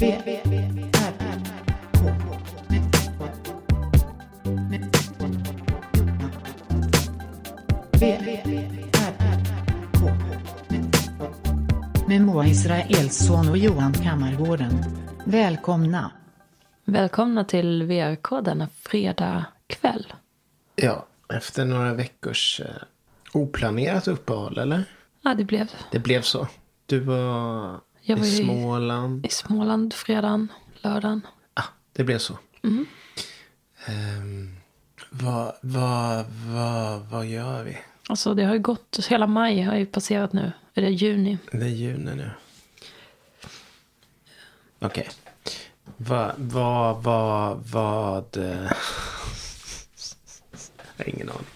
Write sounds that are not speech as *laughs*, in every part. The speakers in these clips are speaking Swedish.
V, V, R, K. V, V, R, K. Med Moa Israelsson och Johan Kammargården. Välkomna. Välkomna till VRK denna fredag kväll. Ja, efter några veckors eh, oplanerat uppehåll, eller? Ja, det blev Det blev så. Du var, Jag var i Småland. i Småland fredagen, lördagen. Ah, det blev så. Mm. Ehm, vad, vad, vad, vad gör vi? Alltså det har ju gått, hela maj har ju passerat nu. Är det juni? Det är juni nu. Okej. Vad, vad, vad, vad... eh, *laughs* Jag har ingen aning.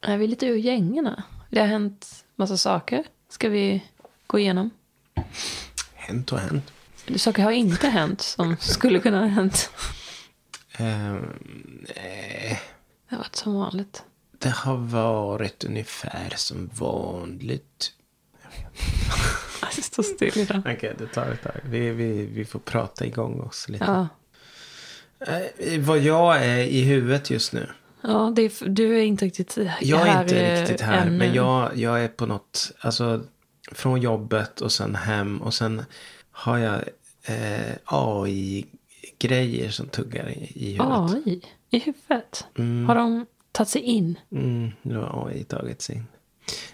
Är vi lite ur gängorna? Det har hänt massa saker. Ska vi gå igenom? Hänt och hänt. Saker har inte hänt som skulle kunna ha hänt. Ehm, nej. Det har varit som vanligt. Det har varit ungefär som vanligt. *laughs* Alltså, stå still idag. Okej, det tar ett tag. Vi, vi, vi får prata igång oss lite. Ja, Eh, vad jag är i huvudet just nu. ja är, du är inte riktigt här Jag är inte riktigt här. ännu. Men jag, jag är på något. Alltså från jobbet och sen hem. Och sen har jag eh, AI-grejer som tuggar i, i huvudet. AI i huvudet. Har de tagit sig in? Mm, nu har AI tagit sig in.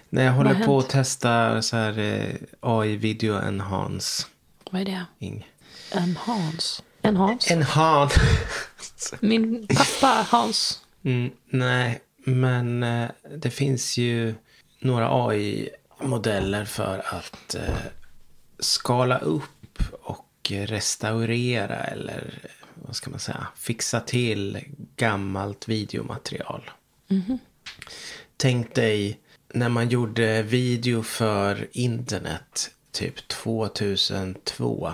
När jag håller på hänt? att testa så här eh, AI-video enhance. Vad är det? Ing. En Hans. En Hans? Enhance. *laughs* Min pappa Hans. Mm, nej, men eh, det finns ju några AI-modeller för att eh, skala upp och restaurera eller vad ska man säga, fixa till gammalt videomaterial. Tänk dig när man gjorde video för internet typ 2002.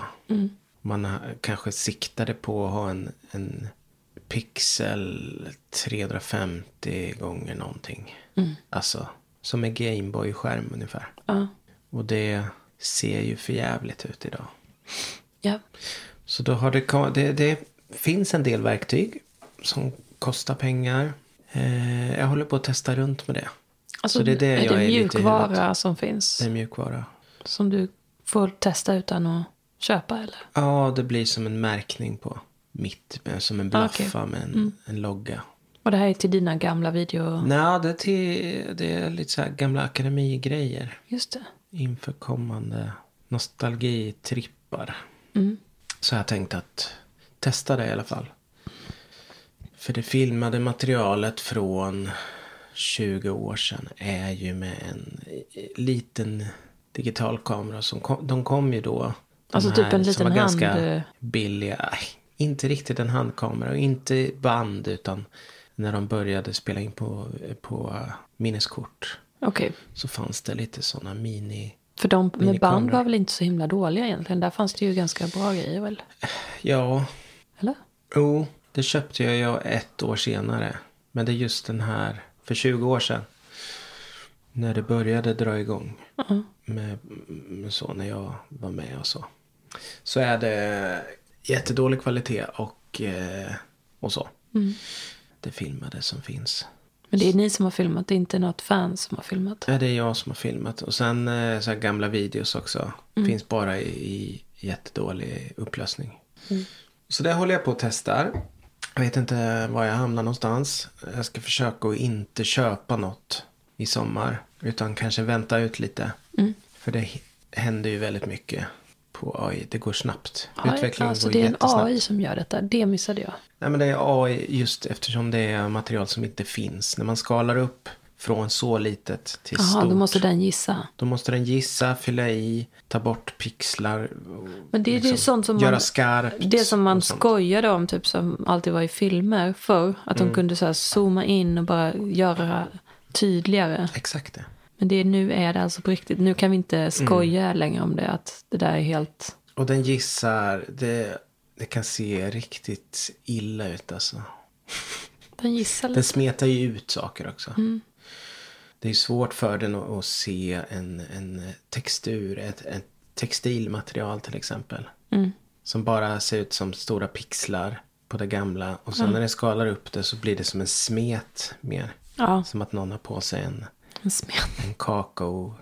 Man ha- kanske siktade på att ha en, en pixel 350 gånger någonting. Alltså som en Gameboy-skärm ungefär. Ja. Och det ser ju för jävligt ut idag. ja. Så då har det, det, det finns en del verktyg som kostar pengar. Eh, jag håller på att testa runt med det. Alltså, så det är det jag det är i huvudet. mjukvara som finns? Det är mjukvara. Som du får testa utan att köpa eller? Ja, det blir som en märkning på mitt. med- Som en Ah, blaffa med en, en logga. Och det här är till dina gamla video... Nej, det, är till, det är lite så här gamla akademigrejer. Just det. Inför kommande nostalgitrippar. Mm. Så jag tänkte att testa det i alla fall. För det filmade materialet från 20 år sedan är ju med en liten digital kamera. Som kom, de kom ju då. Alltså typ en som liten var ganska hand- billiga. Nej, inte riktigt en handkamera och inte band utan när de började spela in på, på minneskort. Okej. Så fanns det lite sådana mini... För de med band var väl inte så himla dåliga egentligen. Där fanns det ju ganska bra grejer väl? Ja, Eller? Jo, det köpte jag ju ett år senare. Men det är just den här, för 20 år sedan. När det började dra igång. Med, med så, när jag var med och så. Så är det jättedålig kvalitet och, eh, och så. Det filmade som finns. Men det är ni som har filmat, det är inte något fan som har filmat. Ja, det är jag som har filmat. Och sen eh, så här gamla videos också. Finns bara i, i jättedålig upplösning. Så det håller jag på att testar. Jag vet inte var jag hamnar någonstans. Jag ska försöka att inte köpa något i sommar. Utan kanske vänta ut lite. För det händer ju väldigt mycket på AI. Det går snabbt. Utvecklingen alltså går det är en. AI som gör detta. Det missade jag. Nej men det är AI just eftersom det är material som inte finns. När man skalar upp från så litet till Jaha, stort. då måste den gissa. Då måste den gissa, fylla i, ta bort pixlar. Men det är ju sånt som göra man, skarpt. Det som man skojade om, typ som alltid var i filmer förr. Att Mm. de kunde så här zooma in och bara göra tydligare. Exakt det. Men det är, nu är det alltså på riktigt. Nu kan vi inte Mm. skoja längre om det. Att det där är helt... Och den gissar, det, det kan se riktigt illa ut alltså. *laughs* Den gissar Den lite. smetar ju ut saker också. Mm. Det är svårt för den att, att se en, en textur, ett, ett textilmaterial till exempel. Mm. Som bara ser ut som stora pixlar på det gamla. Och sen när det skalar upp det så blir det som en smet mer. Ja, Som att någon har på sig en, en smet. en kakao.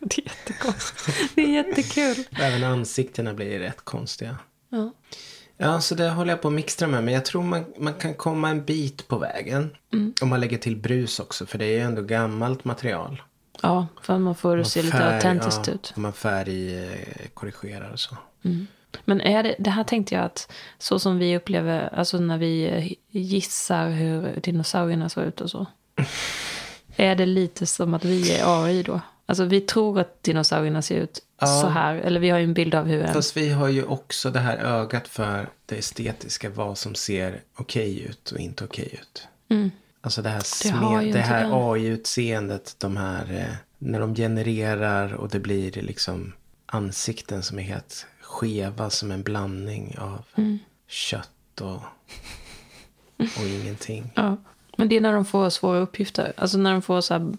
Det är jättekonstigt. Det är jättekul. Även ansiktena blir rätt konstiga. Ja. Ja, så det håller jag på att mixtra med. Men jag tror man, man kan komma en bit på vägen. Om man lägger till brus också. För det är ju ändå gammalt material. ja, för att man får det se lite Färg, autentiskt ja, ut. Om man färg eh, korrigerar och så. Men är det, det här tänkte jag att så som vi upplever, alltså när vi gissar hur dinosaurierna såg ut och så. *laughs* Är det lite som att vi är AI då? Alltså vi tror att dinosaurierna ser ut Ja. så här. Eller vi har ju en bild av hur en... Fast vi har ju också det här ögat för det estetiska. Vad som ser okej ut och inte okej ut. Alltså det här, Mm. smed, det inte här. AI-utseendet. De här, eh, när de genererar och det blir liksom ansikten som är helt skeva som en blandning av Mm. kött och, och ingenting. Ja. Men det är när de får svåra uppgifter. Alltså när de får så här...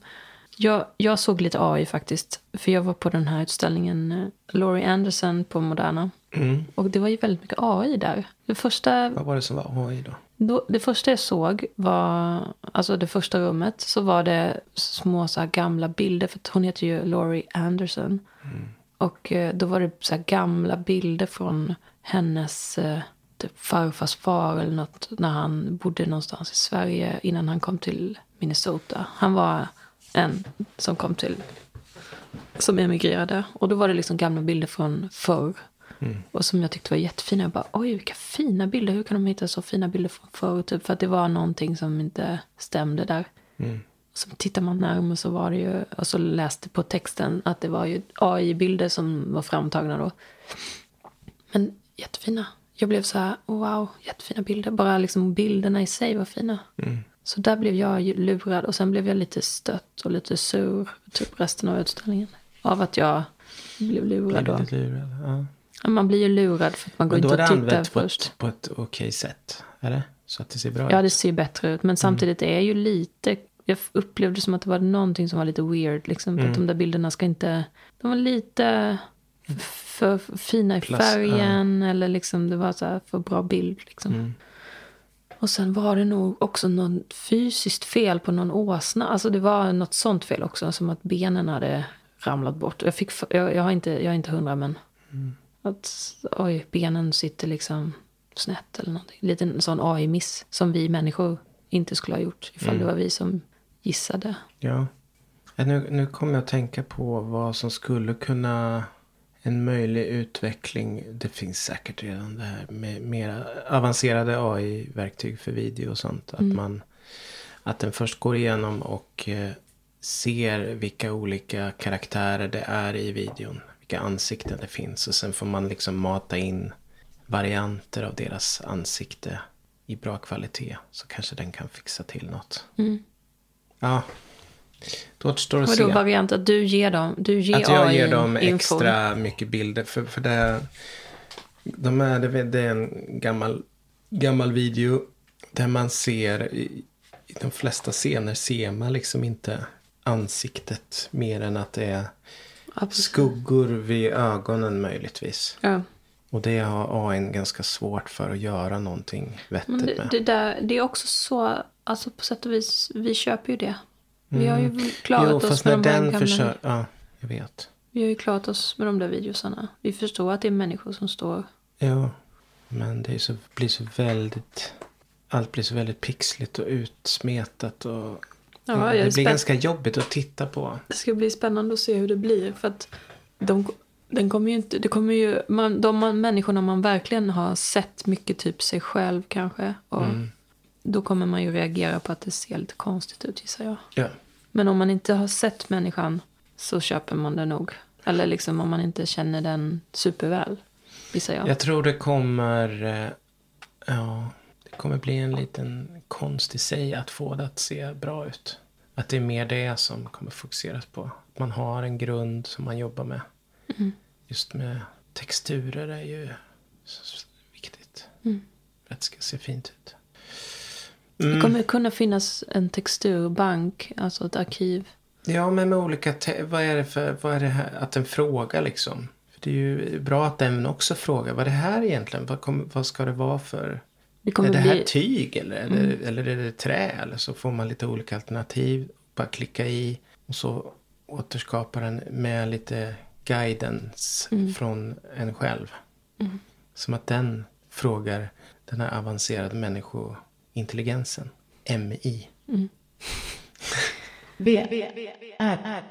Jag, jag såg lite AI faktiskt. För jag var på den här utställningen eh, Laurie Anderson på Moderna. Mm. Och det var ju väldigt mycket AI där. Det första Vad var det som var AI då? Då, det första jag såg var, alltså det första rummet, så var det små så här gamla bilder. För hon heter ju Laurie Anderson. Och eh, då var det så här gamla bilder från hennes eh, typ farfars far eller något. När han bodde någonstans i Sverige innan han kom till Minnesota. Han var en som kom till, som emigrerade. Och då var det liksom gamla bilder från förr. Och som jag tyckte var jättefina. Jag bara, oj vilka fina bilder. Hur kan de hitta så fina bilder från förr? Typ, för att det var någonting som inte stämde där. Så tittar man närmare så var det ju, och så läste på texten att det var ju AI-bilder som var framtagna då. Men jättefina. Jag blev så här, wow, jättefina bilder. Bara liksom bilderna i sig var fina. Så där blev jag lurad. Och sen blev jag lite stött och lite sur typ resten av utställningen. Av att jag blev lurad då. Lite lurad, ja. Ja, Man blir ju lurad för att man går Men då inte är det och tittar använt på först. ett, på ett okej sätt. Eller? Så att det ser bra Ja, ut. det ser bättre ut. Men samtidigt är ju lite... Jag upplevde som att det var någonting som var lite weird. Liksom, Mm. Att de där bilderna ska inte... De var lite för fina i Plus, färgen. Eller liksom det var så här för bra bild. Liksom. Mm. Och sen var det nog också något fysiskt fel på någon åsna. Alltså det var något sånt fel också. Som att benen hade ramlat bort. Jag, fick, jag, jag, har inte, jag är inte hundra men. Mm. Att oj, benen sitter liksom snett eller någonting. Lite en sån AI-miss som vi människor inte skulle ha gjort. Ifall Mm. det var vi som gissade. Ja. Ja, Nu, nu kommer jag att tänka på vad som skulle kunna... En möjlig utveckling. Det finns säkert redan det här med mer avancerade AI-verktyg för video och sånt. Att man... Att den först går igenom och eh, ser vilka olika karaktärer det är i videon. Vilka ansikten det finns. Och sen får man liksom mata in varianter av deras ansikte i bra kvalitet. Så kanske den kan fixa till något. Ja. Då återstår att se. variant att du ger dem, du ger Att jag AI ger dem info. extra mycket bilder. För, för det, de är, det, är en gammal, gammal video. Där man ser, i, i de flesta scener ser man liksom inte ansiktet. Mer än att det är precis. skuggor vid ögonen möjligtvis. Ja. Och det har AI ganska svårt för att göra någonting vettigt Men det, med. det, där, det är också så, alltså på sätt och vis, vi köper ju det. Vi har ju klarat Mm. jo, oss med de den gamla... Ja, jag vet. Vi har ju klarat oss med de där videosarna. Vi förstår att det är människor som står... Ja, men det så, blir så väldigt... Allt blir så väldigt pixligt och utsmetat. Och, Ja, det jag är blir spänd- ganska jobbigt att titta på. Det ska bli spännande att se hur det blir. För att de, den kommer ju inte... Det kommer ju, man, de människorna man verkligen har sett mycket typ sig själv kanske. Och Mm. Då kommer man ju reagera på att det ser lite konstigt ut gissar jag. Ja. Men om man inte har sett människan så köper man det nog. Eller liksom om man inte känner den superväl. Gissar jag. Jag tror det kommer... eh, Ja, det kommer bli en liten konst i sig att få det att se bra ut. Att det är mer det som kommer fokuseras på. Att man har en grund som man jobbar med. Mm. Just med texturer är ju så viktigt. Mm. För att det ska se fint ut. Det kommer kunna finnas en texturbank, alltså ett arkiv. Ja, men med olika... Vad är det för... Vad är det här? Att en fråga liksom. det är ju bra att den också frågar. Vad är det här egentligen? Vad, kom, vad ska det vara för? Det är det här bli... tyg eller, är det, eller är det trä? Eller så får man lite olika alternativ. Bara klicka i. Och så återskapar den med lite guidance från en själv. Som att den frågar den här avancerade människointelligensen. MI. *laughs* V, R,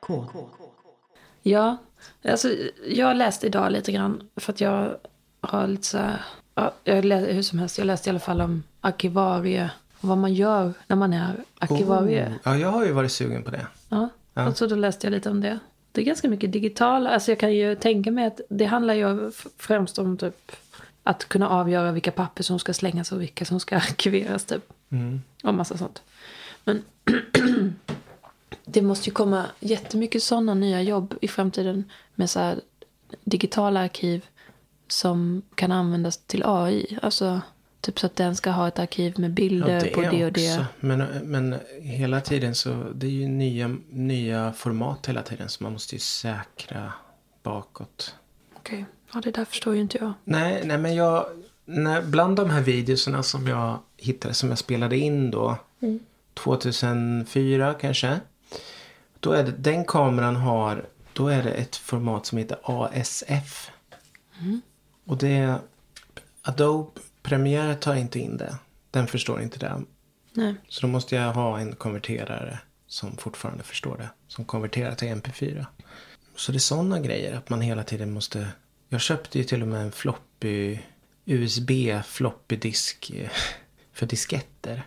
K. Ja, alltså jag läste idag lite grann för att jag har lite så här, ja, jag läste, hur som helst, jag läste i alla fall om arkivarie och vad man gör när man är arkivarie. Oh. Ja, jag har ju varit sugen på det. Ja, Ja. och så då läste jag lite om det. Det är ganska mycket digitala, alltså jag kan ju tänka mig att det handlar ju främst om typ att kunna avgöra vilka papper som ska slängas och vilka som ska *laughs* arkiveras typ. Mm. Och massa sånt. Men *clears throat* det måste ju komma jättemycket sådana nya jobb i framtiden med så här digitala arkiv som kan användas till AI. Alltså typ så att den ska ha ett arkiv med bilder på det och det. också. Men, men hela tiden så, det är ju nya, nya format hela tiden. Så man måste ju säkra bakåt. Okej, ja det där förstår ju inte jag. Nej, nej men jag, när, bland de här videorna som jag hittade, som jag spelade in då. 2004 kanske. Då är det, den kameran har, då är det ett format som heter ASF. Och det, Adobe Premiere tar inte in det. Den förstår inte det. Nej. Så då måste jag ha en konverterare som fortfarande förstår det. Som konverterar till MP4. Så det är sådana grejer att man hela tiden måste. Jag köpte ju till och med en floppy USB floppy disk eh, för disketter.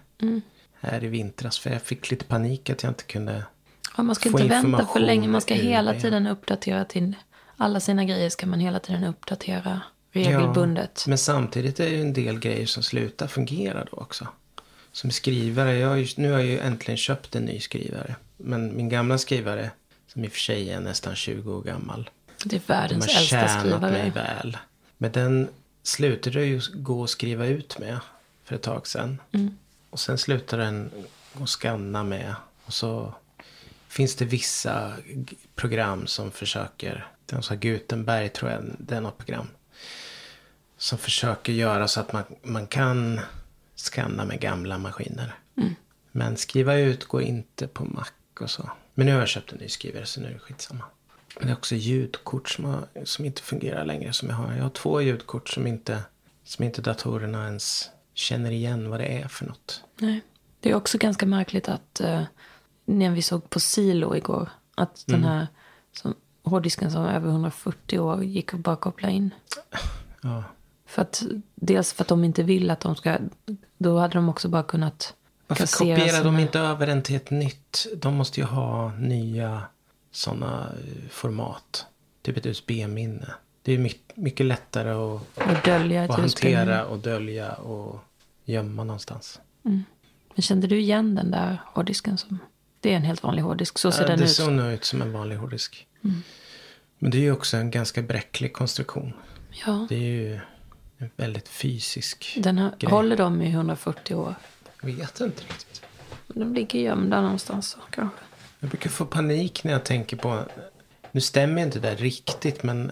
Här i vintras. För jag fick lite panik att jag inte kunde. Ja, man ska Få inte vänta för länge. Man ska hela det. tiden uppdatera till alla sina grejer. Ska man hela tiden uppdatera regelbundet. Men samtidigt är det ju en del grejer som slutar fungera då också. Som skrivare. Jag har ju, nu har jag ju äntligen köpt en ny skrivare. Men min gamla skrivare. Som i och för sig är nästan 20 år gammal. Det är De världens har äldsta tjänat mig skrivare. väl. Men den slutade ju gå att skriva ut med för ett tag sedan. Mm. Och sen slutade den gå att scanna med. Och så finns det vissa program som försöker. Den sa Gutenberg tror jag, det är något program. Som försöker göra så att man, man kan scanna med gamla maskiner. Mm. Men skriva ut går inte på Mac och så. Men nu har jag köpt en ny skrivare så nu är det skitsamma. Men det är också ljudkort som, har, som inte fungerar längre som jag har. Jag har två ljudkort som inte, som inte datorerna ens känner igen vad det är för något. Nej. Det är också ganska märkligt att eh, när vi såg på Silo igår. Att den Mm. här som, hårddisken som var över 140 år gick att bara koppla in. *sighs* Ja, För att, dels för att de inte vill att de ska... Då hade de också bara kunnat Varför kopierar de inte över den till ett nytt? De måste ju ha nya sådana format. Typ ett USB-minne. Det är mycket, lättare att, Och dölja att hantera och dölja och gömma någonstans. Men kände du igen den där hårddisken? Som, det är en helt vanlig hårddisk. Så ser Ja, den det ut. Mm. såg nog ut som en vanlig hårddisk. Men det är ju också en ganska bräcklig konstruktion. Ja, Det är ju en väldigt fysisk den här, grej. håller de i 140 år. Jag vet inte riktigt. De ligger gömda någonstans kanske. Jag brukar få panik när jag tänker på... Nu stämmer inte det där riktigt men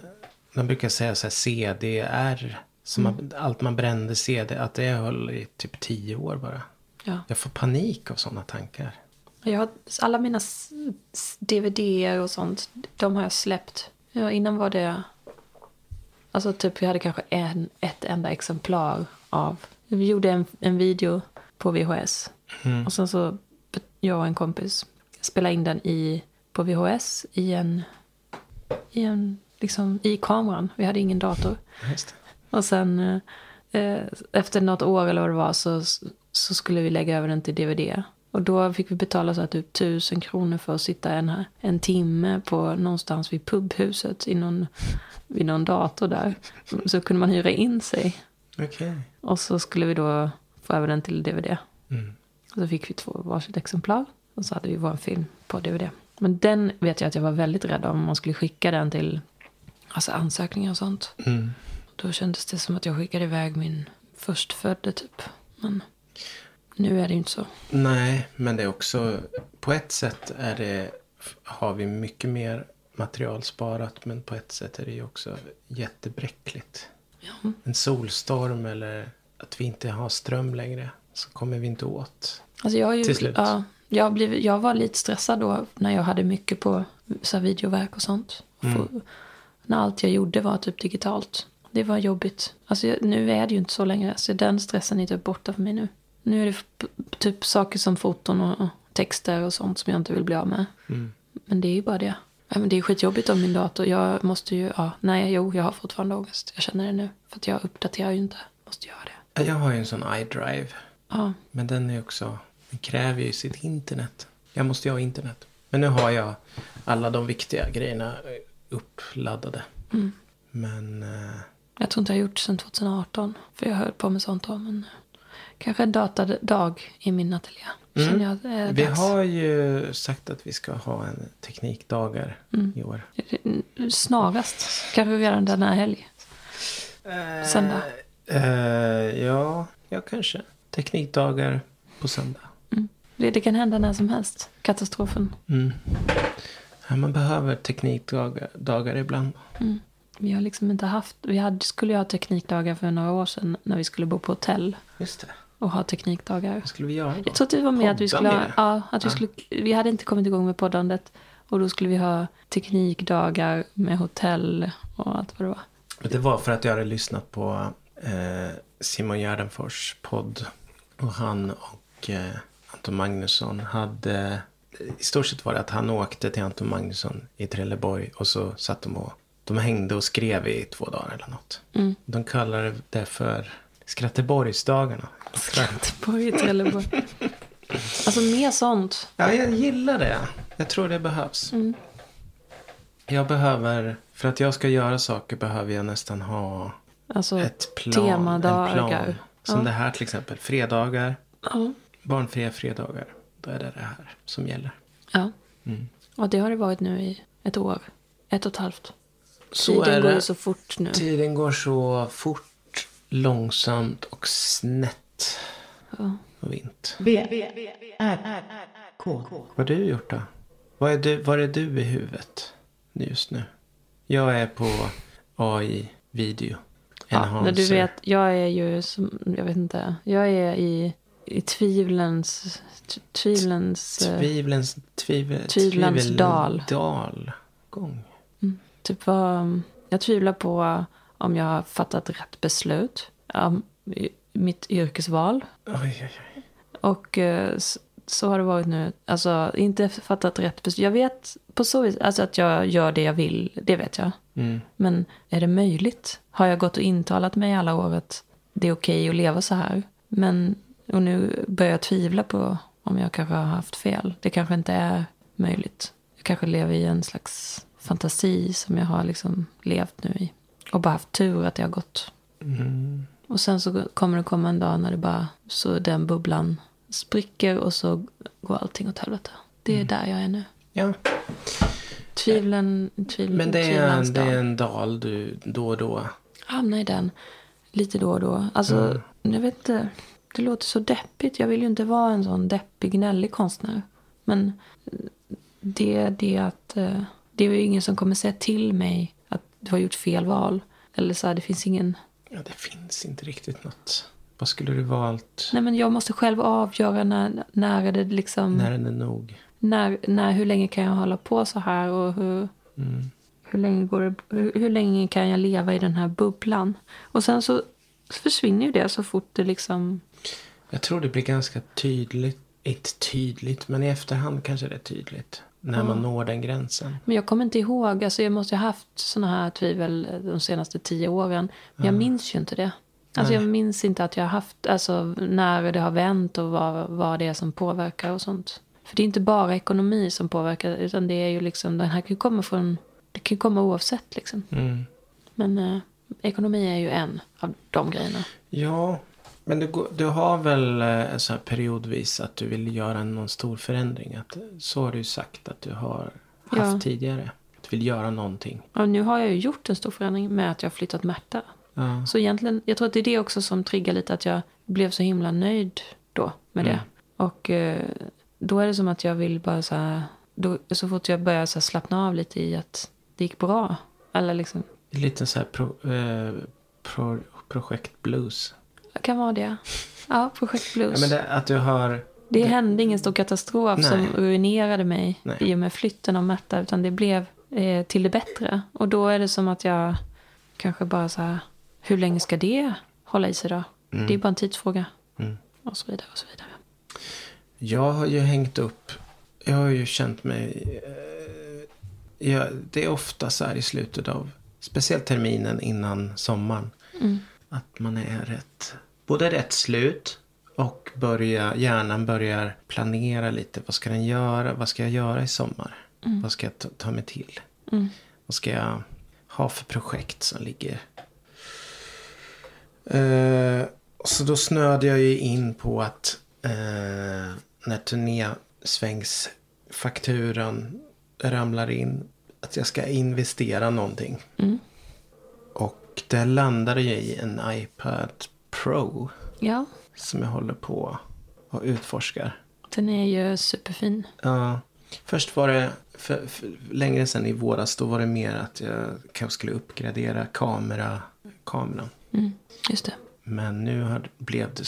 de brukar säga så här CDR. Som man, allt man brände CD, att det höll i typ tio år bara. Ja. Jag får panik av sådana tankar. Jag har, alla mina DVDer och sånt, de har jag släppt. Ja, innan var det... Alltså typ vi hade kanske en, ett enda exemplar av... Vi gjorde en, en video på VHS. Och sen så, jag och en kompis spelade in den i, på VHS i en... I en, liksom, i kameran. Vi hade ingen dator. Och sen eh, eh, efter något år eller vad det var så, så skulle vi lägga över den till DVD. Och då fick vi betala så här typ tusen kronor för att sitta en, en timme på någonstans vid pubhuset i någon, vid någon dator där. Så kunde man hyra in sig. Okej. Och så skulle vi då få över den till DVD. Mm. Och så fick vi två varsitt exemplar. Och så hade vi vår film på DVD. Men den vet jag att jag var väldigt rädd om man skulle skicka den till alltså ansökningar och sånt. Mm. Då kändes det som att jag skickade iväg min förstfödde typ. Men nu är det ju inte så. Nej, men det är också... På ett sätt är det, har vi mycket mer material sparat. Men på ett sätt är det ju också jättebräckligt. Ja. En solstorm eller att vi inte har ström längre. Så kommer vi inte åt. Alltså jag, har ju, Till slut. Ja, jag, blev, jag var lite stressad då när jag hade mycket på så här, videoverk och sånt. Mm. För, när allt jag gjorde var typ digitalt. Det var jobbigt. Alltså jag, nu är det ju inte så längre. Så den stressen är typ borta för mig nu. Nu är det typ saker som foton och texter och sånt som jag inte vill bli av med. Mm. Men det är ju bara det. Ja, men det är skitjobbigt om min dator. Jag måste ju, ja, nej, jo, jag har fortfarande ångest. Jag känner det nu. För att jag uppdaterar ju inte. Måste göra det. Jag har ju en sån iDrive. Ja, Men den är också, den kräver ju sitt internet. Jag måste ju ha internet. Men nu har jag alla de viktiga grejerna eh, uppladdade. Mm. Men eh, jag tror inte jag har gjort det sedan 2018. För jag höll på med sånt då. Men kanske en datadag i min ateljé. Mm. Jag det är vi dags. har ju sagt att vi ska ha en teknikdagar Mm. i år. Snarast. Kanske redan den här helg. Söndag. Eh, ja, ja, kanske. Teknikdagar på söndag. Det, det kan hända när som helst. Katastrofen. Mm. Ja, man behöver teknikdagar dagar ibland. Vi har liksom inte haft... Vi hade, skulle ju ha teknikdagar för några år sedan när vi skulle bo på hotell Just det. och ha teknikdagar. Vad skulle vi göra då? Jag tror att det var med att vi Podda skulle ha, ja, att vi Ja. skulle, vi hade inte kommit igång med poddandet. Och då skulle vi ha teknikdagar med hotell och allt vad det var. Men Det var för att jag hade lyssnat på eh, Simon Gärdenfors podd. Och han och eh, Anton Magnusson hade... I stort sett var det att han åkte till Anton Magnusson i Trelleborg. Och så satt de och... De hängde och skrev i två dagar eller något. Mm. De kallade det för Skratteborgsdagarna. Skratteborg i Trelleborg. *laughs* Alltså mer sånt. Ja, jag gillar det. Jag tror det behövs. Mm. Jag behöver... För att jag ska göra saker behöver jag nästan ha Alltså, ett plan. temadagar. En plan. Som Ja. det här till exempel. Fredagar. ja. Barnfria fredagar. Då är det det här som gäller. ja. Mm. Och det har det varit nu i ett år. Ett och ett halvt. Så Tiden är går så fort nu. Tiden går så fort, långsamt och snett Ja. och vint. B, R, K. Vad har du gjort då? Vad är du, var är du i huvudet just nu? Jag är på AI-video. Ja, men du vet, jag är ju som, jag vet inte, jag är i, i tvivlens, tvivlens, eh, Tvivlens, tvivel, Tvivlens dal. dalgång. typ vad, jag tvivlar på om jag har fattat rätt beslut, i- mitt yrkesval. Oj, oj, oj. Och eh, så har det varit nu, alltså inte fattat rätt beslut. Jag vet på så vis, alltså att jag gör det jag vill, det vet jag. Mm. Men är det möjligt? Har jag gått och intalat mig alla år att det är okej att leva så här? Men, och nu börjar jag tvivla på om jag kanske har haft fel. Det kanske inte är möjligt. Jag kanske lever i en slags fantasi som jag har liksom levt nu i. Och bara haft tur att det har gått. Mm. Och sen så kommer det komma en dag när det bara, så den bubblan spricker och så går allting åt helvete. Det är Mm. där jag är nu. Ja, Tvivlen, tvivlen, men det är, en, det är en dal du då och då. hamna i den lite då och då. Alltså, Mm. jag vet inte. Det låter så deppigt. Jag vill ju inte vara en sån deppig, gnällig konstnär. Men det är det att eh, det är ju ingen som kommer säga till mig att du har gjort fel val. Eller så här, det finns ingen... Ja, det finns inte riktigt något. Vad skulle du valt? Nej, men jag måste själv avgöra när, när är det liksom... När är det nog? När, när, hur länge kan jag hålla på så här och hur, Mm. hur, länge går det, hur, hur länge kan jag leva i den här bubblan? Och sen så försvinner ju det så fort det liksom... Jag tror det blir ganska tydligt. Inte tydligt, men i efterhand kanske det är tydligt. När man når den gränsen. Men jag kommer inte ihåg, alltså jag måste ha haft såna här tvivel de senaste tio åren. Men jag minns ju inte det. Alltså jag minns inte att jag har haft, alltså när det har vänt och vad, vad det är som påverkar och sånt. För det är inte bara ekonomi som påverkar, utan det är ju liksom, den här kan ju komma från, det kan ju komma oavsett liksom. Mm. Men eh, ekonomi är ju en av de grejerna. Ja, men du, du har väl eh, så periodvis att du vill göra någon stor förändring. Att, så har du sagt att du har haft Ja. tidigare. Att du vill göra någonting. Och nu har jag ju gjort en stor förändring med att jag har flyttat Märta. Ja. Så egentligen, jag tror att det är det också som triggar lite att jag blev så himla nöjd då med det. Mm. Och eh, då är det som att jag vill bara så här då, så fort jag började så slappna av lite i att det gick bra. Eller liksom, Lite så här pro, eh, pro, projekt blues. det kan vara det. Ja, Projekt Blues. Ja, men det, att du har... Det hände ingen stor katastrof Nej. som ruinerade mig Nej. i och med flytten av Märta. Utan det blev eh, till det bättre. Och då är det som att jag kanske bara så här. Hur länge ska det hålla i sig då? Det är bara en tidsfråga. Mm. Och så vidare och så vidare. Jag har ju hängt upp... Jag har ju känt mig... Eh, jag, det är ofta så här i slutet av... Speciellt terminen innan sommaren. Mm. Att man är rätt... Både rätt slut och börja, hjärnan börjar planera lite. Vad ska den göra? Vad ska jag göra i sommar? Vad ska jag ta, ta mig till? Mm. Vad ska jag ha för projekt som ligger? Eh, så då snöade jag ju in på att eh, när turnésvängsfakturan ramlar in. Att jag ska investera någonting. Mm. Och det landade ju i en iPad Pro. Ja, Som jag håller på och utforskar. den är ju superfin. Ja. Först var det, för, för längre sedan i våras, då var det mer att jag kanske skulle uppgradera kamera, kameran. Mm. Just det. Men nu har, blev det,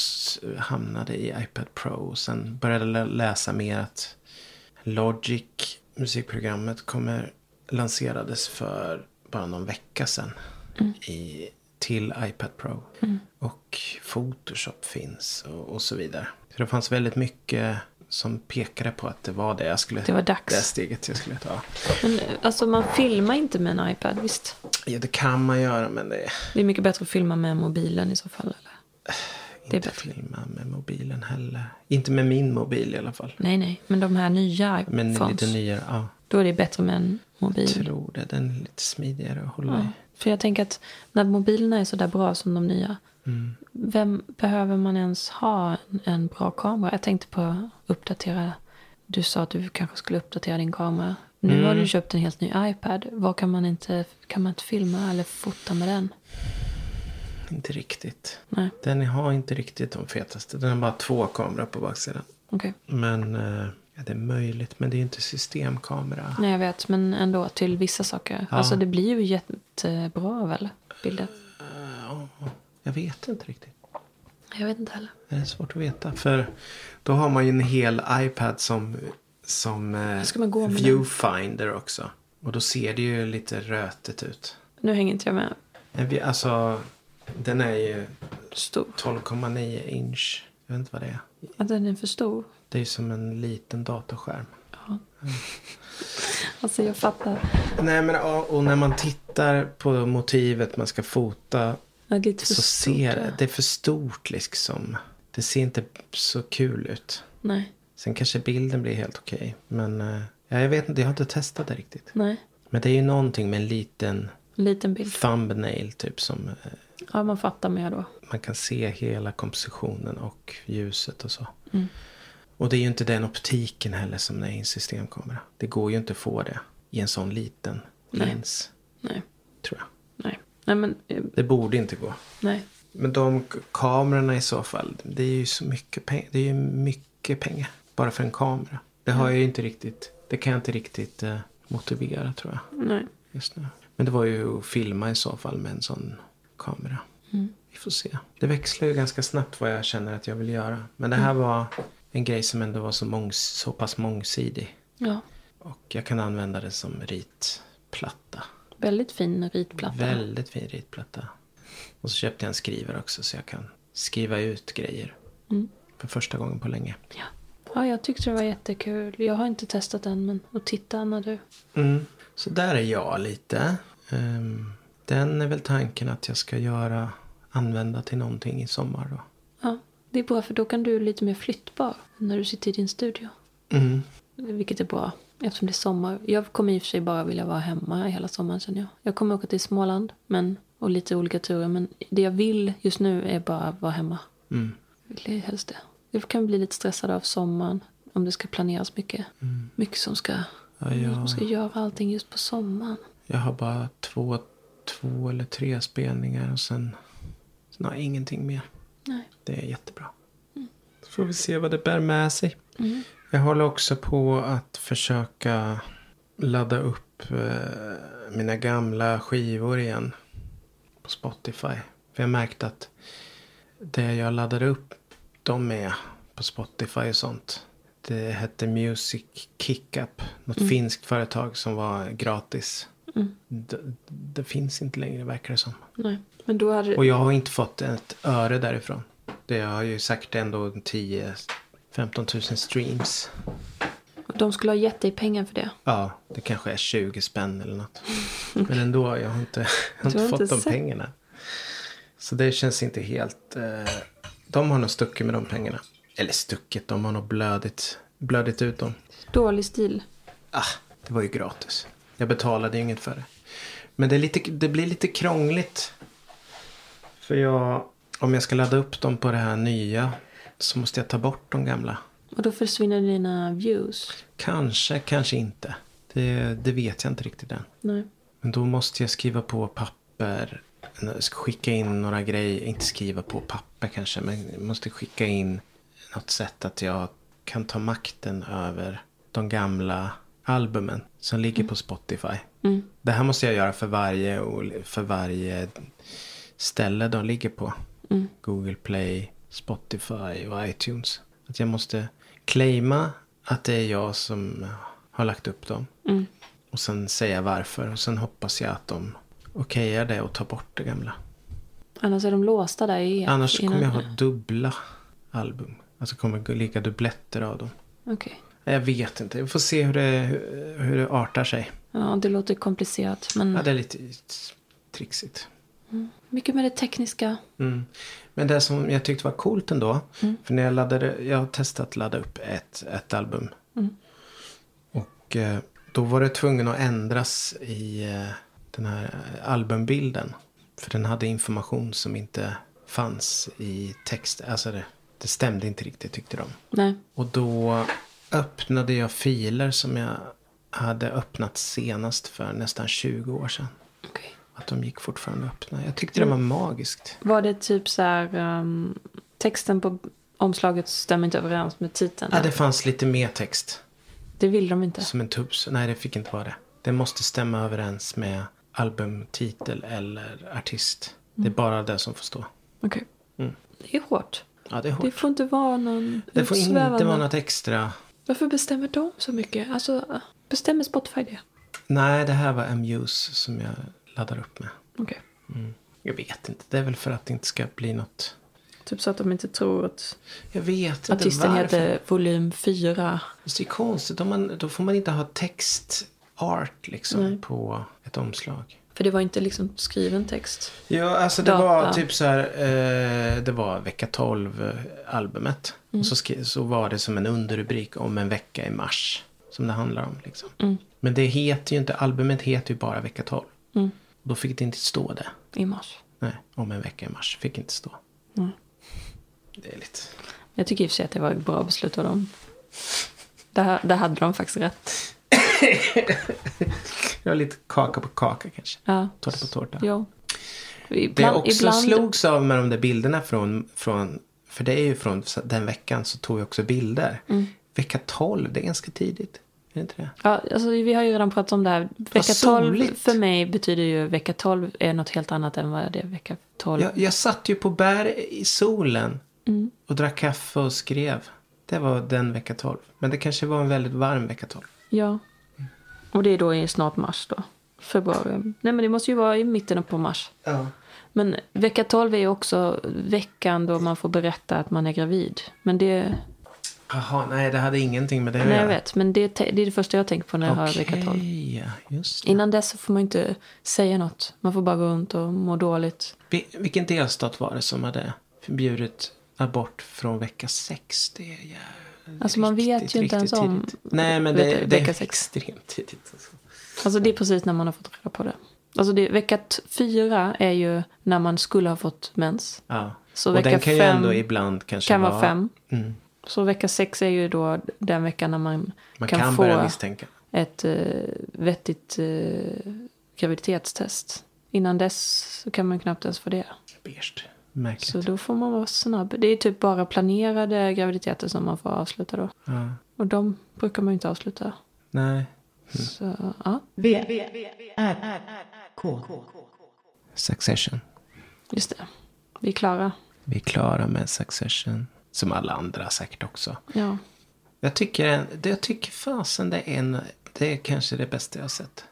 hamnade i iPad Pro. Och sen började jag lä- läsa mer att Logic, musikprogrammet, kommer, lanserades för bara någon vecka sedan. I, till iPad Pro. Och Photoshop finns och, och så vidare. Så det fanns väldigt mycket som pekade på att det var det jag skulle Det var dags. Det steget jag skulle ta. Men alltså man filmar inte med en iPad, visst? Ja, det kan man göra men det är Det är mycket bättre att filma med mobilen i så fall. Eller? Det är inte filma med mobilen heller. Inte med min mobil i alla fall. Nej, nej. Men de här nya Men iPhones. lite nyare, ja. Då är det bättre med en mobil. tror det. Den är lite smidigare att hålla Ja. i. För jag tänker att när mobilerna är så där bra som de nya. Mm. Vem behöver man ens ha en, en bra kamera? Jag tänkte på att uppdatera. Du sa att du kanske skulle uppdatera din kamera. Nu Mm. har du köpt en helt ny iPad. Vad kan man inte, kan man inte filma eller fota med den? Inte riktigt. Nej, Den har inte riktigt de fetaste. Den har bara två kameror på baksidan. okej. Men eh, ja, det är möjligt. Men det är inte systemkamera. Nej, jag vet. Men ändå till vissa saker. Ja. Alltså det blir ju jättebra väl? Bilder. Ja, jag vet inte riktigt. Jag vet inte heller. Det är svårt att veta. För då har man ju en hel iPad som, som eh, med den? viewfinder också. Och då ser det ju lite rötet ut. Nu hänger inte jag med. Alltså, den är ju Stor. 12,9 inch. Jag vet inte vad det är. Att den är för stor. Det är som en liten datorskärm. Ja. *laughs* Alltså jag fattar. Nej men ja, och när man tittar på motivet man ska fota. Det är Så stort, ser ja. det, det är för stort liksom. Det ser inte så kul ut. Nej, Sen kanske bilden blir helt okej. Men eh, ja, jag vet inte, jag har inte testat det riktigt. nej. Men det är ju någonting med en liten En liten bild. thumbnail typ som eh, Ja, man fattar mer då. man kan se hela kompositionen och ljuset och så. Mm. Och det är ju inte den optiken heller som är i en systemkamera. Det går ju inte att få det i en sån liten Nej. lins. Nej, Tror jag. nej. Nej, men eh, Det borde inte gå. nej. Men de kamerorna i så fall. Det är ju så mycket pengar. Det är ju mycket pengar. Bara för en kamera. Det har jag ju inte riktigt. Det kan jag inte riktigt eh, motivera tror jag. Nej. Just nu. Men det var ju att filma i så fall med en sån kamera. Mm. Vi får se. Det växlar ju ganska snabbt vad jag känner att jag vill göra. Men det här Mm. var en grej som ändå var så, mångs- så pass mångsidig. Ja, Och jag kan använda det som ritplatta. väldigt fin ritplatta. Väldigt fin ritplatta. Och så köpte jag en skrivare också så jag kan skriva ut grejer. Mm. För första gången på länge. Ja. ja, jag tyckte det var jättekul. Jag har inte testat den, men att titta när du... Mm. Så där är jag lite. Ehm, den är väl tanken att jag ska göra, använda till någonting i sommar då. Det är bra för då kan du lite mer flyttbar när du sitter i din studio. Mm. Vilket är bra eftersom det är sommar. Jag kommer i och för sig bara vilja vara hemma hela sommaren känner jag. Jag kommer åka till Småland men, och lite olika turer. Men det jag vill just nu är bara vara hemma. Mm. Vill jag helst det. Jag kan bli lite stressad av sommaren. Om det ska planeras mycket. Mycket som ska, Ja, jag, som ska göra allting just på sommaren. jag har bara två, två eller tre spelningar och sen, sen har jag ingenting mer. Nej. Det är jättebra. Så får vi se vad det bär med sig. Mm. Jag håller också på att försöka ladda upp eh, mina gamla skivor igen. På Spotify. För jag märkte att det jag laddade upp dem med på Spotify och sånt. Det hette Music Kickup. Något finskt företag som var gratis. Det, det finns inte längre verkar det som. Nej. Men då hade Och jag har inte fått ett öre därifrån. Det har ju säkert ändå 10-15 000 streams. de skulle ha gett dig pengar för det. Ja, det kanske är 20 spänn eller något. *laughs* Men ändå, jag har inte, jag har inte har fått inte de sett. pengarna. Så det känns inte helt... Eh, de har nog stuckit med de pengarna. Eller stuckit, de har nog blödit, blödit ut dem. Dålig stil. Ah, det var ju gratis. Jag betalade ju inget för det. Men det, är lite, det blir lite krångligt. För jag, om jag ska ladda upp dem på det här nya så måste jag ta bort de gamla. Och då försvinner dina views. Kanske, kanske inte. Det, det vet jag inte riktigt än. Nej. Men då måste jag skriva på papper. Skicka in några grejer. Inte skriva på papper kanske. Men jag måste skicka in något sätt att jag kan ta makten över de gamla albumen som ligger på Spotify. Mm. Det här måste jag göra för varje, för varje ställe de ligger på. Mm. Google Play, Spotify och iTunes. Att jag måste claima att det är jag som har lagt upp dem. Mm. Och sen säga varför. Och sen hoppas jag att de okejar det och tar bort det gamla. Annars är de låsta där i Annars kommer jag ha dubbla album. Alltså kommer ligga dubbletter av dem. Okej. Jag vet inte. Vi får se hur det, hur, det artar sig. Ja, det låter komplicerat. Men Ja, det är lite trixigt. mycket med det tekniska. Mm. Men det som jag tyckte var coolt ändå. För när jag laddade, jag har testat att ladda upp ett, ett album. Och eh, då var det tvungen att ändras i eh, den här albumbilden. För den hade information som inte fanns i text. Alltså det, det stämde inte riktigt tyckte de. Nej. Och då öppnade jag filer som jag hade öppnat senast för nästan 20 år sedan. Okej. Att de gick fortfarande öppna. Jag tyckte det var magiskt. Var det typ så här... ehm, texten på omslaget stämmer inte överens med titeln? Ja, det fanns lite mer text. Det vill de inte. Som en tubs. Nej, det fick inte vara det. Det måste stämma överens med albumtitel eller artist. Det är bara det som får stå. Okej. Mm. Det är hårt. Ja, det är hårt. Det får inte vara någon Det får inte vara något extra. Varför bestämmer de så mycket? Alltså, bestämmer Spotify det? Nej, det här var Amuse som jag laddar upp med. Okej. Jag vet inte. Det är väl för att det inte ska bli något. Typ så att de inte tror att Jag vet inte artisten varför. heter volym 4. Fast Det är konstigt. Om man, då får man inte ha text art liksom Nej. på ett omslag. För det var inte liksom skriven text. Ja, alltså det Data. var typ så här. Eh, det var vecka 12 eh, albumet. Mm. Och så, skri- så var det som en underrubrik om en vecka i mars. Som det handlar om liksom. Mm. Men det heter ju inte, albumet heter ju bara vecka 12. Mm. Då fick det inte stå det. I mars. Nej, om en vecka i mars fick inte stå. Mm. Det är lite... Jag tycker i och för sig att det var ett bra beslut av dem. Där, där hade de faktiskt rätt. *laughs* Jag har lite kaka på kaka kanske. Ja. Tårta på tårta. Jo. Det jag Ibland, också ibland, slogs av med de där bilderna från, från för det är ju från den veckan så tog jag också bilder. Mm. Vecka 12, det är ganska tidigt. Är det inte det? Ja, alltså, vi har ju redan pratat om det här. Vecka 12 soligt. för mig betyder ju vecka 12 är något helt annat än vad det är vecka 12. Jag, jag satt ju på bär i solen Mm. och drack kaffe och skrev. Det var den vecka 12. Men det kanske var en väldigt varm vecka 12. Ja. Och det är då i snart mars då. Februari. Nej men det måste ju vara i mitten på mars. Ja. Men vecka 12 är ju också veckan då man får berätta att man är gravid. Men det, Jaha, nej det hade ingenting med det att nej jag göra. vet, men det, det är det första jag tänker på när jag hör vecka 12. Okej, ja, just det. Innan dess så får man inte säga något. Man får bara gå runt och må dåligt. Vi- Vilken delstat var det som hade förbjudit abort från vecka 6? Det är jävligt, Alltså, man vet riktigt, ju inte ens om tidigt. Nej, men det, det är sex. extremt tidigt. Alltså. Alltså det är precis när man har fått reda på det. Alltså det, vecka fyra är ju när man skulle ha fått mens. Ja. Så och vecka den kan ju ändå ibland kanske kan vara fem. Mm. Så vecka sex är ju då den veckan när man, Man kan, kan, få ett eh, vettigt eh, graviditetstest. Innan dess så kan man knappt ens få det. Beige. Märkligt. Så då får man vara snabb. Det är typ bara planerade graviditeter som man får avsluta då. Ja. Och de brukar man ju inte avsluta. Nej. Så ja, V, R, K. Succession. just det. Vi är klara. Vi är klara med Succession. Som alla andra säkert också. Ja. Jag tycker, jag tycker fasen det är en... Det är kanske det bästa jag har sett.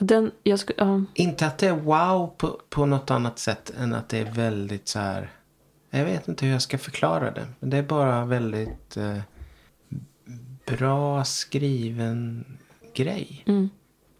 Den, skulle, ja, Inte att det är wow på, på något annat sätt än att det är väldigt så här. Jag vet inte hur jag ska förklara det. Men det är bara väldigt eh, bra skriven grej.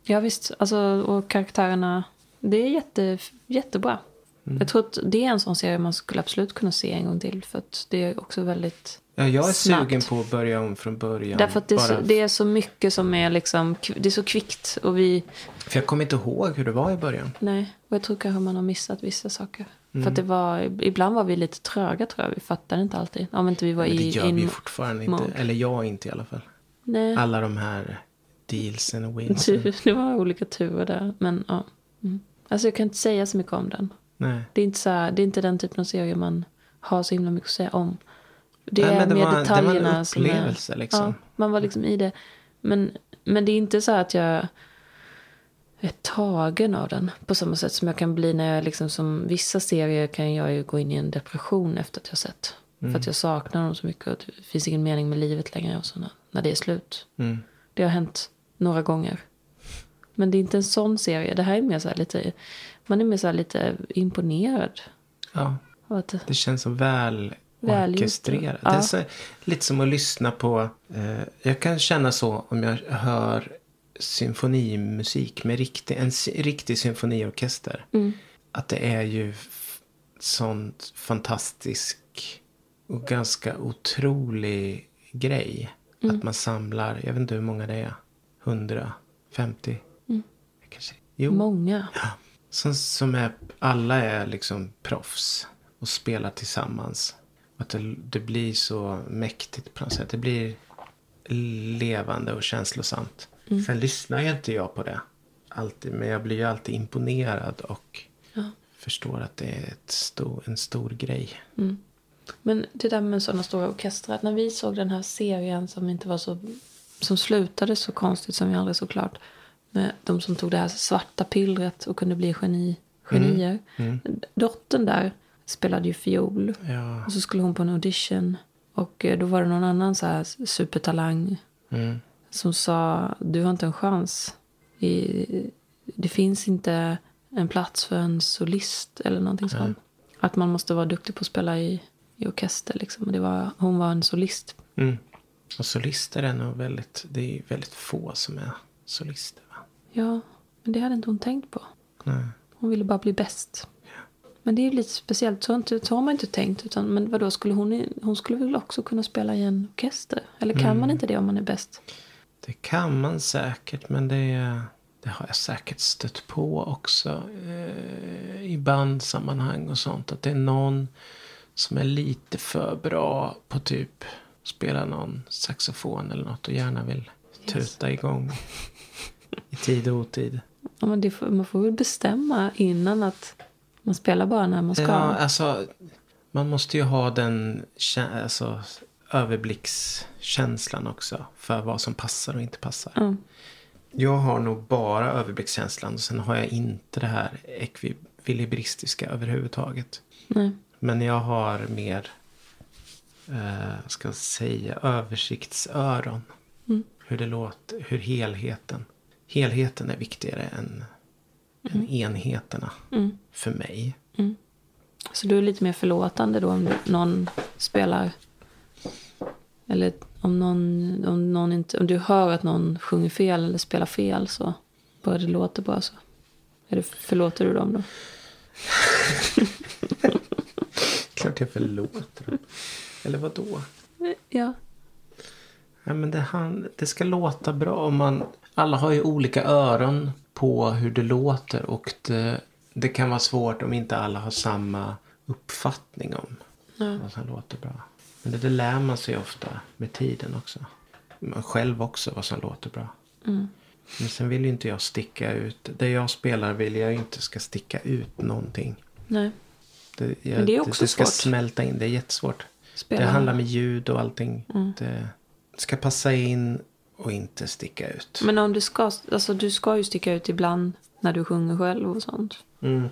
ja visst. Alltså, och karaktärerna. Det är jätte, jättebra. Jag tror att det är en sån serie man skulle absolut kunna se en gång till. För att det är också väldigt... Ja, jag är Snabbt. sugen på att börja om från början. Därför att det är, så, det är så mycket som är liksom... Det är så kvickt. Och vi... För jag kommer inte ihåg hur det var i början. Nej, och jag tror kanske man har missat vissa saker. Mm. För att det var, ibland var vi lite tröga tror jag. Vi fattade inte alltid. Om inte vi var Men det i... gör in- vi fortfarande inte. mode. Eller jag inte i alla fall. Nej, Alla de här dealsen och *laughs* wins. det var olika turer där. Men ja. Mm. Alltså jag kan inte säga så mycket om den. Nej. Det är inte, så här, det är inte den typen av serie man har så himla mycket att säga om. Det Nej, är det mer var- det var en detaljerna som är... upplevelse, liksom. Ja, man var liksom i det. Men, men det är inte så att jag är tagen av den. På samma sätt som jag kan bli när jag liksom som vissa serier kan jag ju gå in i en depression efter att jag sett. För att jag saknar dem så mycket och det finns ingen mening med livet längre och sådana, när det är slut. Mm. Det har hänt några gånger. Men det är inte en sån serie. Det här är mer så här lite, man är mer så lite imponerad. Ja, att det- känns så väl orkestrerat. Ja. Det är så, lite som att lyssna på... Eh, jag kan känna så om jag hör symfonimusik med riktig, en riktig symfoniorkester. Mm. Att det är ju sånt fantastisk och ganska otrolig grej. Mm. Att man samlar, jag vet inte hur många det är. 100, 50? Kanske. Jo. Många. Som, som är, alla är liksom proffs och spelar tillsammans. Att det, det blir så mäktigt på något sätt. Det blir levande och känslosamt. Sen lyssnar ju inte jag på det alltid. Men jag blir ju alltid imponerad och förstår att det är stor, en stor grej. Men det där med sådana stora orkestrar. När vi såg den här serien som inte var så... Som slutade så konstigt som vi aldrig såg klart. De som tog det här svarta pillret och kunde bli geni, genier. Dottern där spelade ju fiol. Ja. Och så skulle hon på en audition. Och eh, då var det någon annan så här supertalang. Mm. Som sa, du har inte en chans. I, det finns inte en plats för en solist eller någonting sånt. Att man måste vara duktig på att spela i, i orkester liksom. Och det var, hon var en solist. Mm. Och solister är nog väldigt, det är väldigt få som är solister. Ja, men det hade inte hon tänkt på. Nej. Hon ville bara bli bäst. Men det är ju lite speciellt. Så, inte, så har man inte tänkt. Utan, men vadå, skulle hon, hon skulle väl också kunna spela i en orkester? Eller kan man inte det om man är bäst? Det kan man säkert, men det, det har jag säkert stött på också eh, i bandsammanhang och sånt. Att det är någon som är lite för bra på typ spela någon saxofon eller något och gärna vill tuta igång i tid och otid. Ja, men får, man får väl bestämma innan att man spelar bara när man ska. Ja, alltså, man måste ju ha den alltså, överblickskänslan också för vad som passar och inte passar. Ja. Jag har nog bara överblickskänslan och sen har jag inte det här ekvilibristiska överhuvudtaget. Nej. Men jag har mer, eh, ska jag säga, översiktsöron. Hur det låter, hur helheten. Helheten är viktigare än, än enheterna för mig. Så du är lite mer förlåtande då om någon spelar... Eller om någon, om någon inte... Om du hör att någon sjunger fel eller spelar fel så bara det låter bra så. Det, förlåter du dem då? *laughs* Klart jag förlåter dem. Eller vad då? Ja. Ja, men det, han, det ska låta bra. Om man, alla har ju olika öron på hur det låter. Och det, det kan vara svårt om inte alla har samma uppfattning om vad som låter bra. Men det, det lär man sig ofta med tiden också. Man själv också vad som låter bra. Men sen vill ju inte jag sticka ut. Det jag spelar vill jag inte ska sticka ut någonting. Nej. Det, jag, Men det är också det ska svårt. smälta in. Det är jättesvårt. Spela. Det handlar med ljud och allting. Mm. Det ska passa in och inte sticka ut. Men om du ska, alltså du ska ju sticka ut ibland när du sjunger själv och sånt. Mm.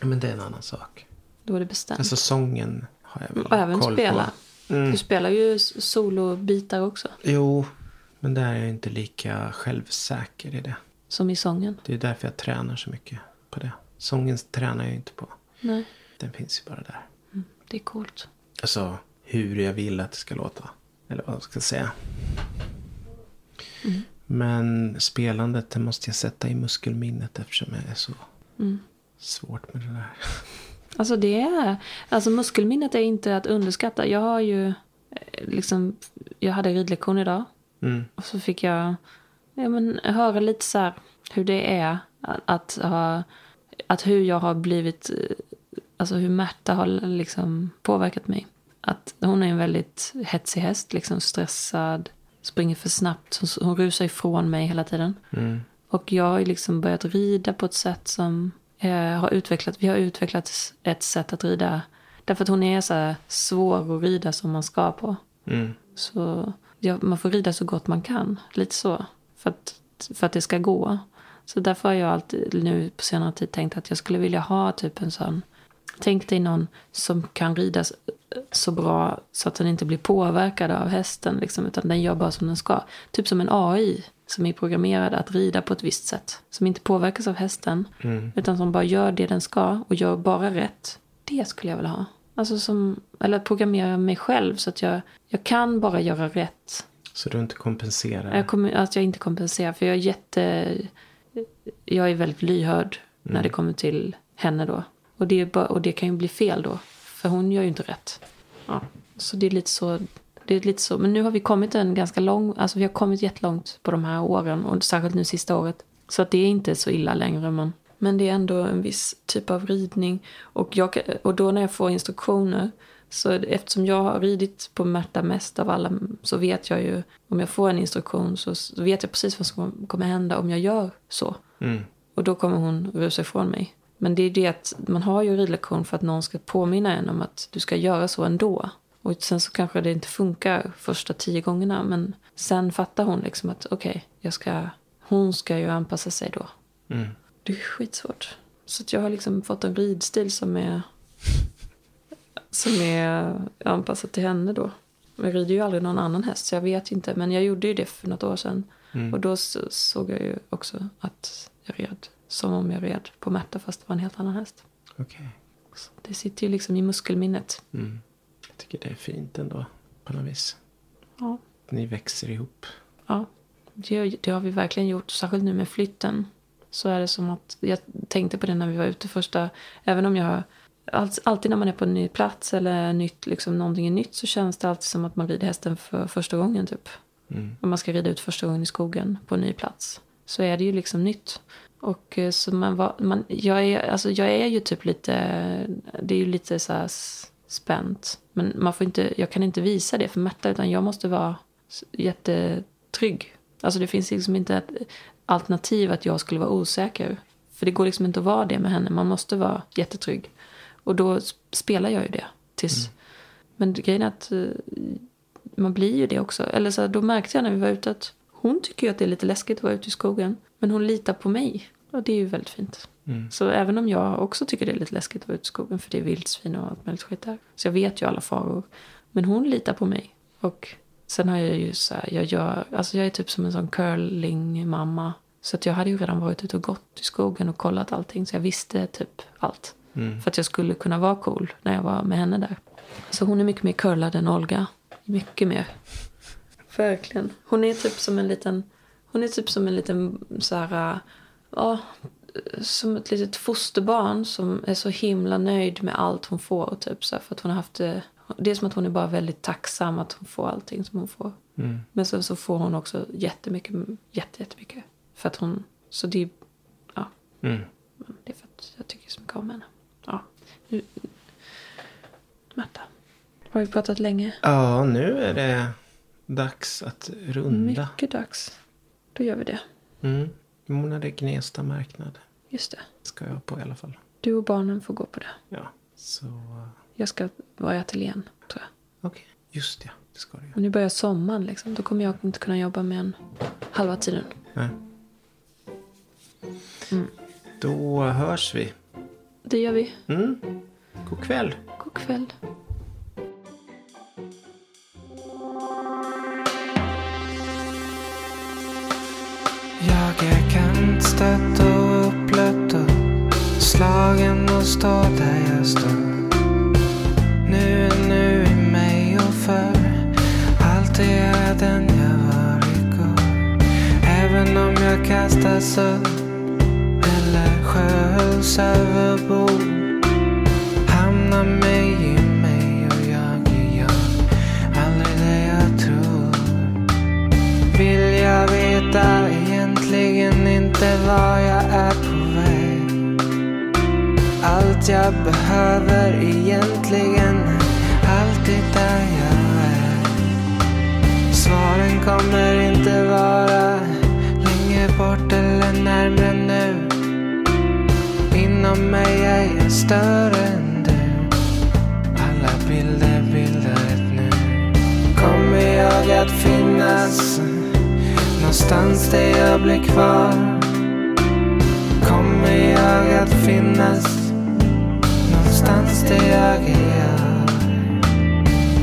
Men det är en annan sak. Då är det bestämt. Alltså sången har jag väl och även koll spela. på. Mm. Du spelar ju solobitar också. Jo, men där är jag inte lika självsäker i det. Som i sången. Det är därför jag tränar så mycket på det. Sången tränar jag inte på. Nej, Den finns ju bara där. det är coolt. Alltså hur jag vill att det ska låta. Eller vad jag ska säga. Mm. Men spelandet det måste jag sätta i muskelminnet eftersom jag är så Mm. svårt med det där. Alltså det är, alltså muskelminnet är inte att underskatta. Jag har ju eh, liksom, jag hade ridlektion idag. Mm. Och så fick jag ja, men, höra lite så här hur det är att, att ha, att hur jag har blivit, eh, alltså hur Märta har liksom påverkat mig. Att hon är en väldigt hetsig häst, liksom stressad, springer för snabbt, hon, hon rusar ifrån mig hela tiden. Mm. Och jag har liksom börjat rida på ett sätt som eh, har utvecklat, vi har utvecklat ett sätt att rida. Därför att hon är så svår att rida som man ska på. Mm. Så ja, man får rida så gott man kan. Lite så. För att, för att det ska gå. Så därför har jag alltid nu på senare tid tänkt att jag skulle vilja ha typ en sån. Tänk dig någon som kan rida så, bra så att den inte blir påverkad av hästen. Liksom, utan den gör bara som den ska. Typ som en AI som är programmerad att rida på ett visst sätt. Som inte påverkas av hästen. Mm. Utan som bara gör det den ska och gör bara rätt. Det skulle jag vilja ha. Alltså som, eller att programmera mig själv så att jag, jag kan bara göra rätt. Så du inte kompenserar? Jag kommer, att jag inte kompenserar. För jag är jätte... Jag är väldigt lyhörd när det kommer till henne då. Och det, bara, och det kan ju bli fel då. För hon gör ju inte rätt. Ja, så det är lite så. Det är lite så. Men nu har vi kommit en ganska lång... Alltså vi har kommit jättelångt på de här åren. Och särskilt nu sista året. Så att det är inte så illa längre. Men, men det är ändå en viss typ av ridning. Och, jag, och då när jag får instruktioner. Så eftersom jag har ridit på Märta mest av alla så vet jag ju om jag får en instruktion så, så vet jag precis vad som kommer hända om jag gör så. Mm. Och då kommer hon rusa ifrån mig. Men det är det att man har ju ridlektion för att någon ska påminna en om att du ska göra så ändå. Och sen så kanske det inte funkar första tio gångerna. Men sen fattar hon liksom att okej, jag ska, hon ska ju anpassa sig då. Mm. Det är skitsvårt. Så jag har liksom fått en ridstil som är som är anpassad till henne då. Jag rider ju aldrig någon annan häst så jag vet inte. Men jag gjorde ju det för något år sedan. Mm. Och då så, såg jag ju också att jag red som om jag red på Märta fast det var en helt annan häst. Så det sitter ju liksom i muskelminnet. Mm. Jag tycker det är fint ändå. På något vis. Ja. Ni växer ihop. Ja, det, det har vi verkligen gjort. Särskilt nu med flytten. Så är det som att, jag tänkte på det när vi var ute första, även om jag, allt, alltid när man är på en ny plats eller nytt, liksom någonting är nytt så känns det alltid som att man rider hästen för första gången typ. Mm. Om man ska rida ut första gången i skogen på en ny plats. Så är det ju liksom nytt. Och eh, så man var, man, jag, är, alltså jag är ju typ lite, det är ju lite så här spänt. Men man får inte, jag kan inte visa det för Märta utan jag måste vara jättetrygg. Alltså det finns liksom inte ett alternativ att jag skulle vara osäker. För det går liksom inte att vara det med henne. Man måste vara jättetrygg. Och då spelar jag ju det. Tills. Men grejen är att eh, man blir ju det också. Eller så här, då märkte jag när vi var ute att hon tycker ju att det är lite läskigt att vara ute i skogen. Men hon litar på mig. Och det är ju väldigt fint. Mm. Så även om jag också tycker det är lite läskigt att vara ute i skogen. För det är vildsvin och allt möjligt skit där. Så jag vet ju alla faror. Men hon litar på mig. Och sen har jag ju så här, jag gör, alltså jag är typ som en sån curling-mamma. Så att jag hade ju redan varit ute och gått i skogen och kollat allting. Så jag visste typ allt. Mm. För att jag skulle kunna vara cool när jag var med henne där. Så hon är mycket mer curlad än Olga. Mycket mer. *laughs* Verkligen. Hon är typ som en liten... Hon är typ som en liten så här... äh, Ja, som ett litet fosterbarn som är så himla nöjd med allt hon får. Typ, så här, för att hon har haft det, det är som att hon är bara väldigt tacksam att hon får allting som hon får. Mm. Men sen så får hon också jättemycket, jätte, jättemycket. För att hon, så det är, ja, Mm. men det är för att jag tycker så mycket om henne. Ja. Nu, Märta, har vi pratat länge? Ja, nu är det dags att runda. Mycket dags. Då gör vi det. Mm. Är det Gnesta marknad. Just det. Ska jag på i alla fall. Du och barnen får gå på det. Ja. Så, Jag ska vara i ateljén, tror jag. okej. Just ja, det ska du göra. Och nu börjar sommaren liksom. Då kommer jag inte kunna jobba mer än halva tiden. Nej. Mm. Då hörs vi. Det gör vi. Mm. God kväll. God kväll. Stött och upplött och slagen och stå där jag står. Nu är nu i mig och förr. Alltid är jag den jag var igår. Även om jag kastas upp eller sköljs överbord. Hamnar mig i mig och jag är jag. Aldrig det jag tror. Vill inte var jag är på väg. Allt jag behöver egentligen är alltid där jag är. Svaren kommer inte vara längre bort eller närmre nu. Inom mig är jag större än du. Alla bilder bildar ett nu. Kommer jag att finnas någonstans där jag blir kvar? Kommer jag att finnas någonstans där jag är jag?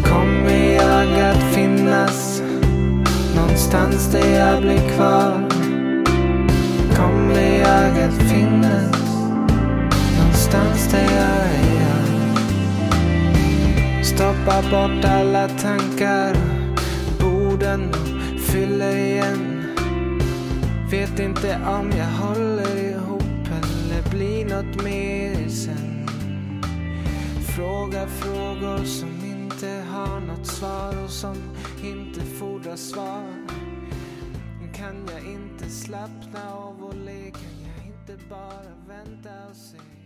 Kommer jag att finnas någonstans där jag blir kvar? Kommer jag att finnas någonstans där jag är jag? Stoppa bort alla tankar Borden och fyller igen Vet inte om jag håller blir något mer sen Frågar frågor som inte har något svar och som inte fordrar svar Kan jag inte slappna av och le? Kan jag inte bara vänta och se?